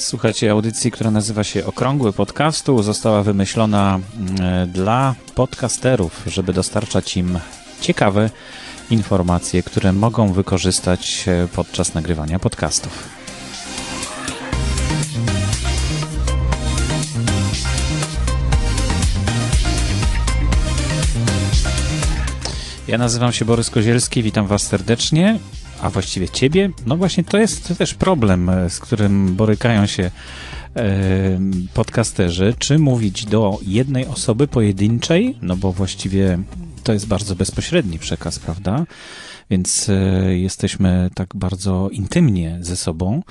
Słuchajcie audycji, która nazywa się Okrągły Podcastu. Została wymyślona mm, dla podcasterów, żeby dostarczać im ciekawe informacje, które mogą wykorzystać e, podczas nagrywania podcastów. Ja nazywam się Borys Kozielski, witam Was serdecznie a właściwie ciebie, no właśnie to jest też problem, e, z którym borykają się e, podcasterzy, czy mówić do jednej osoby pojedynczej, no bo właściwie to jest bardzo bezpośredni przekaz, prawda? Więc e, jesteśmy tak bardzo intymnie ze sobą,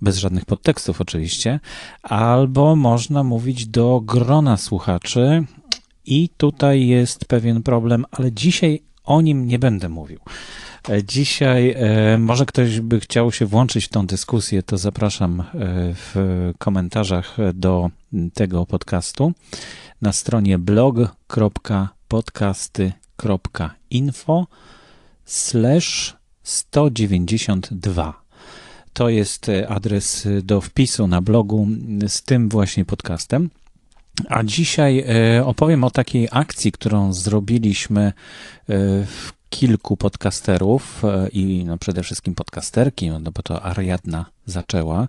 bez żadnych podtekstów oczywiście, albo można mówić do grona słuchaczy. I tutaj jest pewien problem, ale dzisiaj o nim nie będę mówił. Dzisiaj e, może ktoś by chciał się włączyć w tą dyskusję, to zapraszam e, w komentarzach do tego podcastu na stronie blog.podcasty.info slash 192. To jest adres do wpisu na blogu z tym właśnie podcastem. A dzisiaj e, opowiem o takiej akcji, którą zrobiliśmy w kilku podcasterów e, i no przede wszystkim podcasterki, no bo to Ariadna zaczęła.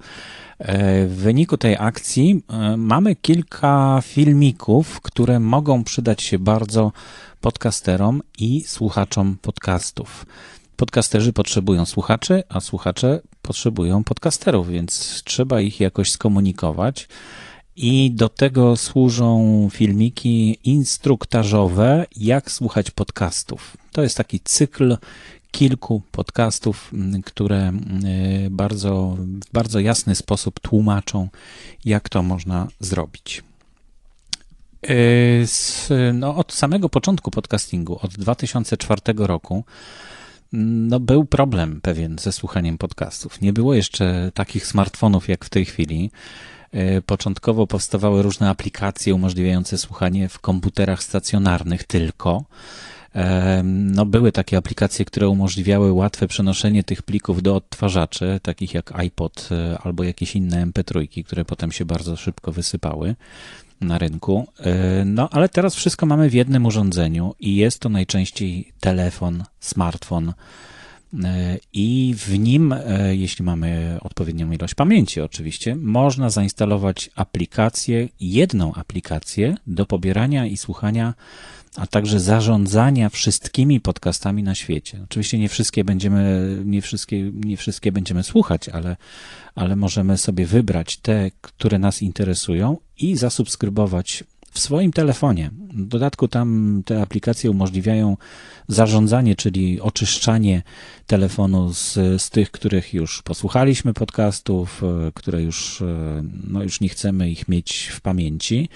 E, w wyniku tej akcji e, mamy kilka filmików, które mogą przydać się bardzo podcasterom i słuchaczom podcastów. Podcasterzy potrzebują słuchaczy, a słuchacze potrzebują podcasterów, więc trzeba ich jakoś skomunikować. I do tego służą filmiki instruktażowe, jak słuchać podcastów. To jest taki cykl kilku podcastów, które bardzo, w bardzo jasny sposób tłumaczą, jak to można zrobić. E, no, od samego początku podcastingu, od 2004 roku, no, był problem pewien ze słuchaniem podcastów. Nie było jeszcze takich smartfonów jak w tej chwili. E, początkowo powstawały różne aplikacje umożliwiające słuchanie w komputerach stacjonarnych tylko. E, no, były takie aplikacje, które umożliwiały łatwe przenoszenie tych plików do odtwarzaczy, takich jak iPod e, albo jakieś inne MP3, które potem się bardzo szybko wysypały na rynku. No, ale teraz wszystko mamy w jednym urządzeniu i jest to najczęściej telefon, smartfon i w nim, e, jeśli mamy odpowiednią ilość pamięci oczywiście, można zainstalować aplikację, jedną aplikację do pobierania i słuchania, a także zarządzania wszystkimi podcastami na świecie. Oczywiście nie wszystkie będziemy, nie wszystkie, nie wszystkie będziemy słuchać, ale, ale możemy sobie wybrać te, które nas interesują i zasubskrybować w swoim telefonie. W dodatku tam te aplikacje umożliwiają zarządzanie, czyli oczyszczanie telefonu z, z tych, których już posłuchaliśmy podcastów, e, które już, e, no już nie chcemy ich mieć w pamięci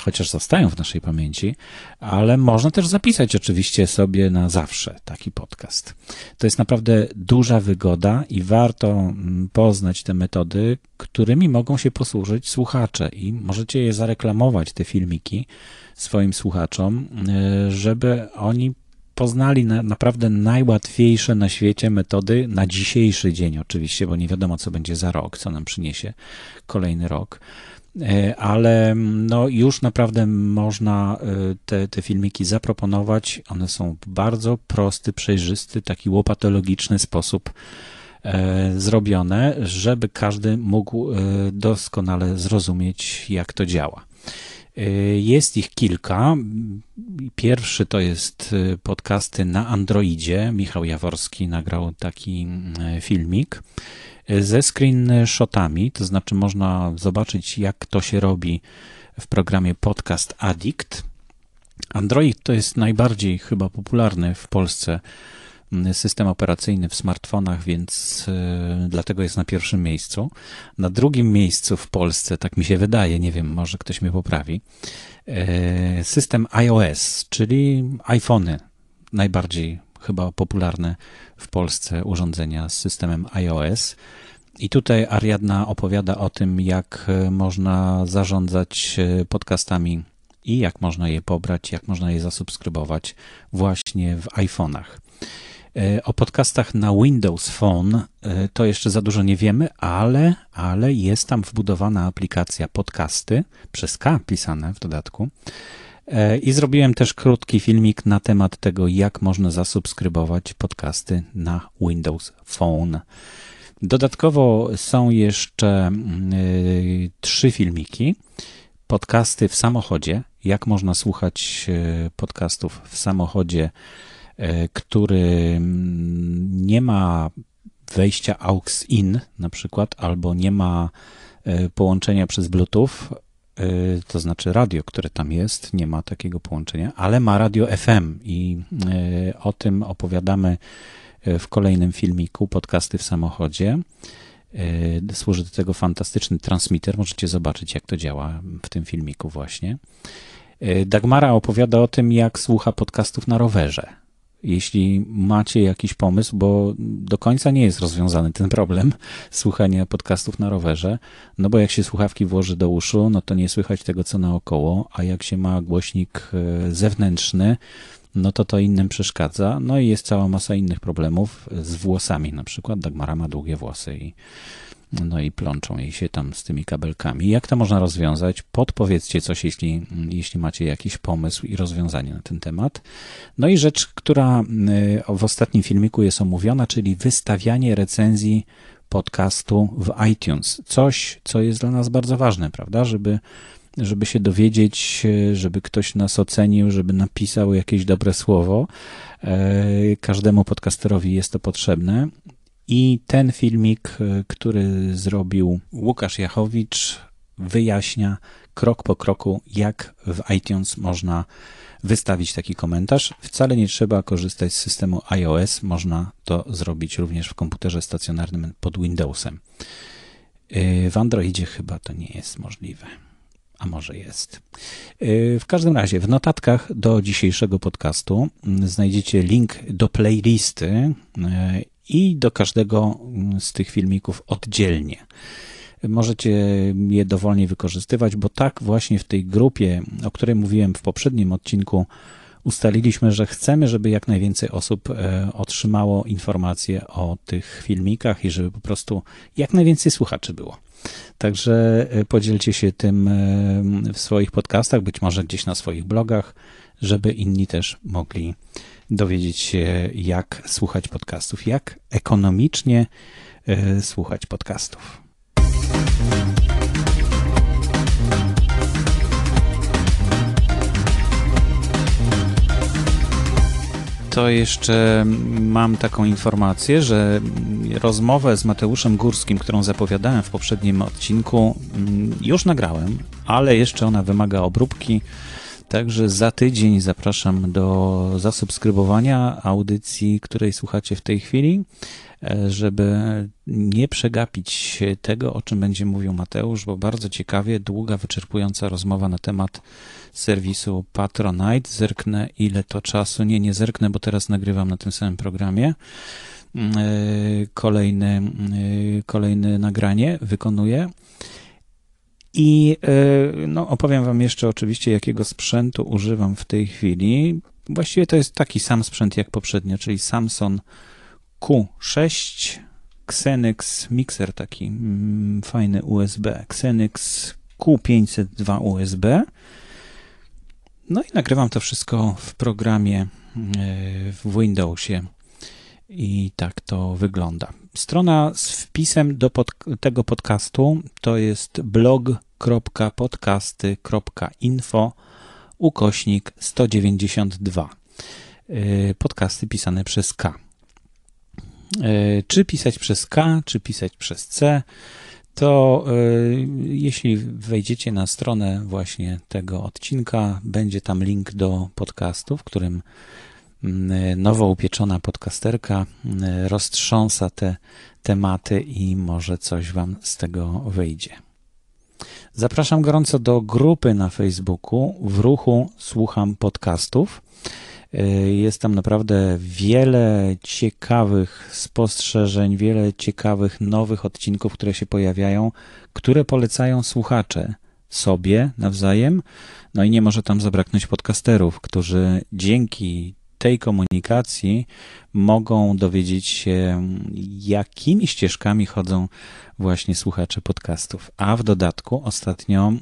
chociaż zostają w naszej pamięci, ale można też zapisać oczywiście sobie na zawsze taki podcast. To jest naprawdę duża wygoda i warto mm, poznać te metody, którymi mogą się posłużyć słuchacze i możecie je zareklamować, te filmiki, swoim słuchaczom, e, żeby oni poznali na, naprawdę najłatwiejsze na świecie metody na dzisiejszy dzień, oczywiście, bo nie wiadomo, co będzie za rok, co nam przyniesie kolejny rok. E, ale no już naprawdę można e, te, te filmiki zaproponować. One są w bardzo prosty, przejrzysty, taki łopatologiczny sposób zrobione, żeby każdy mógł doskonale zrozumieć, jak to działa. Jest ich kilka. Pierwszy to jest podcasty na Androidzie. Michał Jaworski nagrał taki y, filmik ze screenshotami, to znaczy można zobaczyć, jak to się robi w programie Podcast Addict. Android to jest najbardziej chyba popularny w Polsce system operacyjny w smartfonach, więc e, dlatego jest na pierwszym miejscu. Na drugim miejscu w Polsce, tak mi się wydaje, nie wiem, może ktoś mnie poprawi, e, system iOS, czyli iPhony, najbardziej chyba popularne w Polsce urządzenia z systemem iOS. I tutaj Ariadna opowiada o tym, jak e, można zarządzać podcastami i jak można je pobrać, jak można je zasubskrybować właśnie w iPhone'ach. O podcastach na Windows Phone to jeszcze za dużo nie wiemy, ale, ale jest tam wbudowana aplikacja podcasty przez K pisane w dodatku. I zrobiłem też krótki filmik na temat tego, jak można zasubskrybować podcasty na Windows Phone. Dodatkowo są jeszcze y, trzy filmiki. Podcasty w samochodzie. Jak można słuchać y, podcastów w samochodzie, który mm, nie ma wejścia AUX-IN na przykład, albo nie ma połączenia przez Bluetooth, to znaczy radio, które tam jest, nie ma takiego połączenia, ale ma radio FM i o tym opowiadamy w kolejnym filmiku Podcasty w samochodzie. Służy do tego fantastyczny transmitter. Możecie zobaczyć, jak to działa w tym filmiku, właśnie. Dagmara opowiada o tym, jak słucha podcastów na rowerze. Jeśli macie jakiś pomysł, bo do końca nie jest rozwiązany ten problem słuchania podcastów na rowerze, no bo jak się słuchawki włoży do uszu, no to nie słychać tego, co naokoło, a jak się ma głośnik e, zewnętrzny, no to to innym przeszkadza. No i jest cała masa innych problemów z włosami. Na przykład Dagmara ma długie włosy i no i plączą jej się tam z tymi kabelkami. Jak to można rozwiązać? Podpowiedzcie coś, jeśli, jeśli macie jakiś pomysł i rozwiązanie na ten temat. No i rzecz, która y, w ostatnim filmiku jest omówiona, czyli wystawianie recenzji podcastu w iTunes. Coś, co jest dla nas bardzo ważne, prawda? Żeby żeby się dowiedzieć, żeby ktoś nas ocenił, żeby napisał jakieś dobre słowo. E, każdemu podcasterowi jest to potrzebne. I ten filmik, e, który zrobił Łukasz Jachowicz, wyjaśnia krok po kroku, jak w iTunes można wystawić taki komentarz. Wcale nie trzeba korzystać z systemu iOS, można to zrobić również w komputerze stacjonarnym pod Windowsem. E, w Androidzie chyba to nie jest możliwe a może jest. Y, w każdym razie, w notatkach do dzisiejszego podcastu mm, znajdziecie link do playlisty y, i do każdego mm, z tych filmików oddzielnie. Możecie je dowolnie wykorzystywać, bo tak właśnie w tej grupie, o której mówiłem w poprzednim odcinku, ustaliliśmy, że chcemy, żeby jak najwięcej osób e, otrzymało informacje o tych filmikach i żeby po prostu jak najwięcej słuchaczy było. Także e, podzielcie się tym e, w swoich podcastach, być może gdzieś na swoich blogach, żeby inni też mogli dowiedzieć się, jak słuchać podcastów, jak ekonomicznie e, słuchać podcastów. to jeszcze mam taką informację, że rozmowę z Mateuszem Górskim, którą zapowiadałem w poprzednim odcinku, mm, już nagrałem, ale jeszcze ona wymaga obróbki. Także za tydzień zapraszam do zasubskrybowania audycji, której słuchacie w tej chwili, e, żeby nie przegapić tego, o czym będzie mówił Mateusz, bo bardzo ciekawie, długa, wyczerpująca rozmowa na temat serwisu Patronite. Zerknę, ile to czasu. Nie, nie zerknę, bo teraz nagrywam na tym samym programie. Mm, e, kolejny, mm, e, kolejne nagranie wykonuję. I e, no, opowiem Wam jeszcze oczywiście, jakiego sprzętu używam w tej chwili. Właściwie to jest taki sam sprzęt jak poprzednio, czyli Samsung Q6 Xenix Mixer, taki mm, fajny USB. Xenix Q502 USB. No i nagrywam to wszystko w programie e, w Windowsie i tak to wygląda. Strona z wpisem do pod, tego podcastu to jest blog.podcasty.info ukośnik 192. E, podcasty pisane przez K. E, czy pisać przez K, czy pisać przez C, to y, jeśli wejdziecie na stronę właśnie tego odcinka, będzie tam link do podcastu, w którym mm, nowo upieczona podcasterka roztrząsa te tematy i może coś Wam z tego wyjdzie. Zapraszam gorąco do grupy na Facebooku w ruchu Słucham Podcastów. Y, jest tam naprawdę wiele ciekawych spostrzeżeń, wiele ciekawych nowych odcinków, które się pojawiają, które polecają słuchacze sobie nawzajem. No i nie może tam zabraknąć podcasterów, którzy dzięki tej komunikacji mogą dowiedzieć się, jakimi ścieżkami chodzą właśnie słuchacze podcastów. A w dodatku ostatnio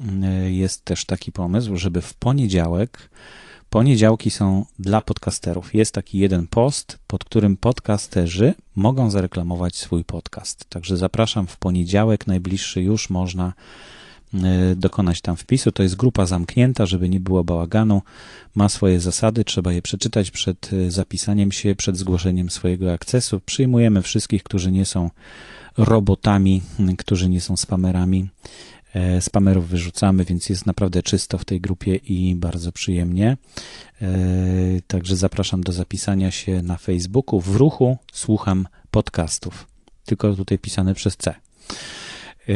y, jest też taki pomysł, żeby w poniedziałek Poniedziałki są dla podcasterów. Jest taki jeden post, pod którym podcasterzy mogą zareklamować swój podcast. Także zapraszam w poniedziałek, najbliższy już można dokonać tam wpisu. To jest grupa zamknięta, żeby nie było bałaganu. Ma swoje zasady, trzeba je przeczytać przed e, zapisaniem się, przed zgłoszeniem swojego akcesu. Przyjmujemy wszystkich, którzy nie są robotami, którzy nie są spamerami. E, spamerów wyrzucamy, więc jest naprawdę czysto w tej grupie i bardzo przyjemnie. E, także zapraszam do zapisania się na Facebooku. W ruchu słucham podcastów, tylko tutaj pisane przez C. E,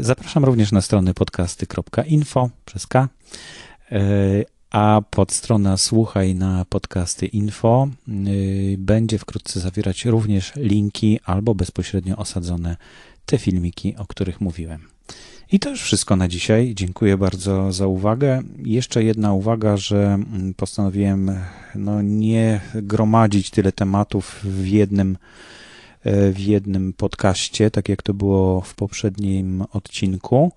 zapraszam również na stronę podcasty.info przez K, a podstrona słuchaj na podcasty info będzie wkrótce zawierać również linki albo bezpośrednio osadzone te filmiki, o których mówiłem. I to już wszystko na dzisiaj. Dziękuję bardzo za uwagę. Jeszcze jedna uwaga, że mm, postanowiłem no, nie gromadzić tyle tematów w jednym, w jednym podcaście, tak jak to było w poprzednim odcinku,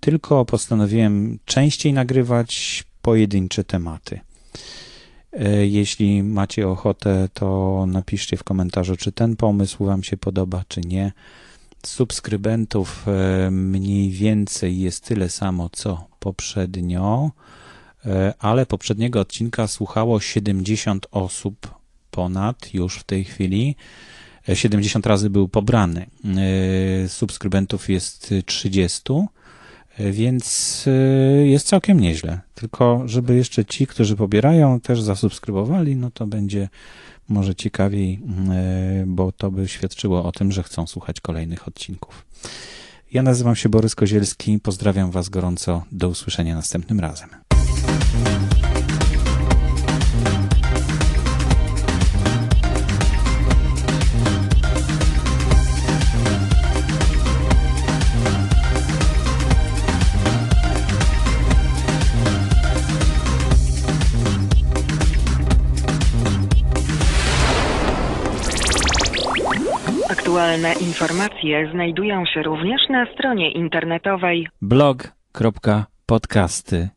tylko postanowiłem częściej nagrywać pojedyncze tematy. E, jeśli macie ochotę, to napiszcie w komentarzu, czy ten pomysł Wam się podoba, czy nie subskrybentów e, mniej więcej jest tyle samo co poprzednio, e, ale poprzedniego odcinka słuchało 70 osób ponad już w tej chwili. 70 e, razy był pobrany. Subskrybentów jest 30, więc jest całkiem nieźle. Tylko, żeby jeszcze ci, którzy pobierają, też zasubskrybowali, no to będzie może ciekawiej, e, bo to by świadczyło o tym, że chcą słuchać kolejnych odcinków. Ja nazywam się Borys Kozielski, pozdrawiam Was gorąco, do usłyszenia następnym razem. Aktualne informacje znajdują się również na stronie internetowej blog.podcasty.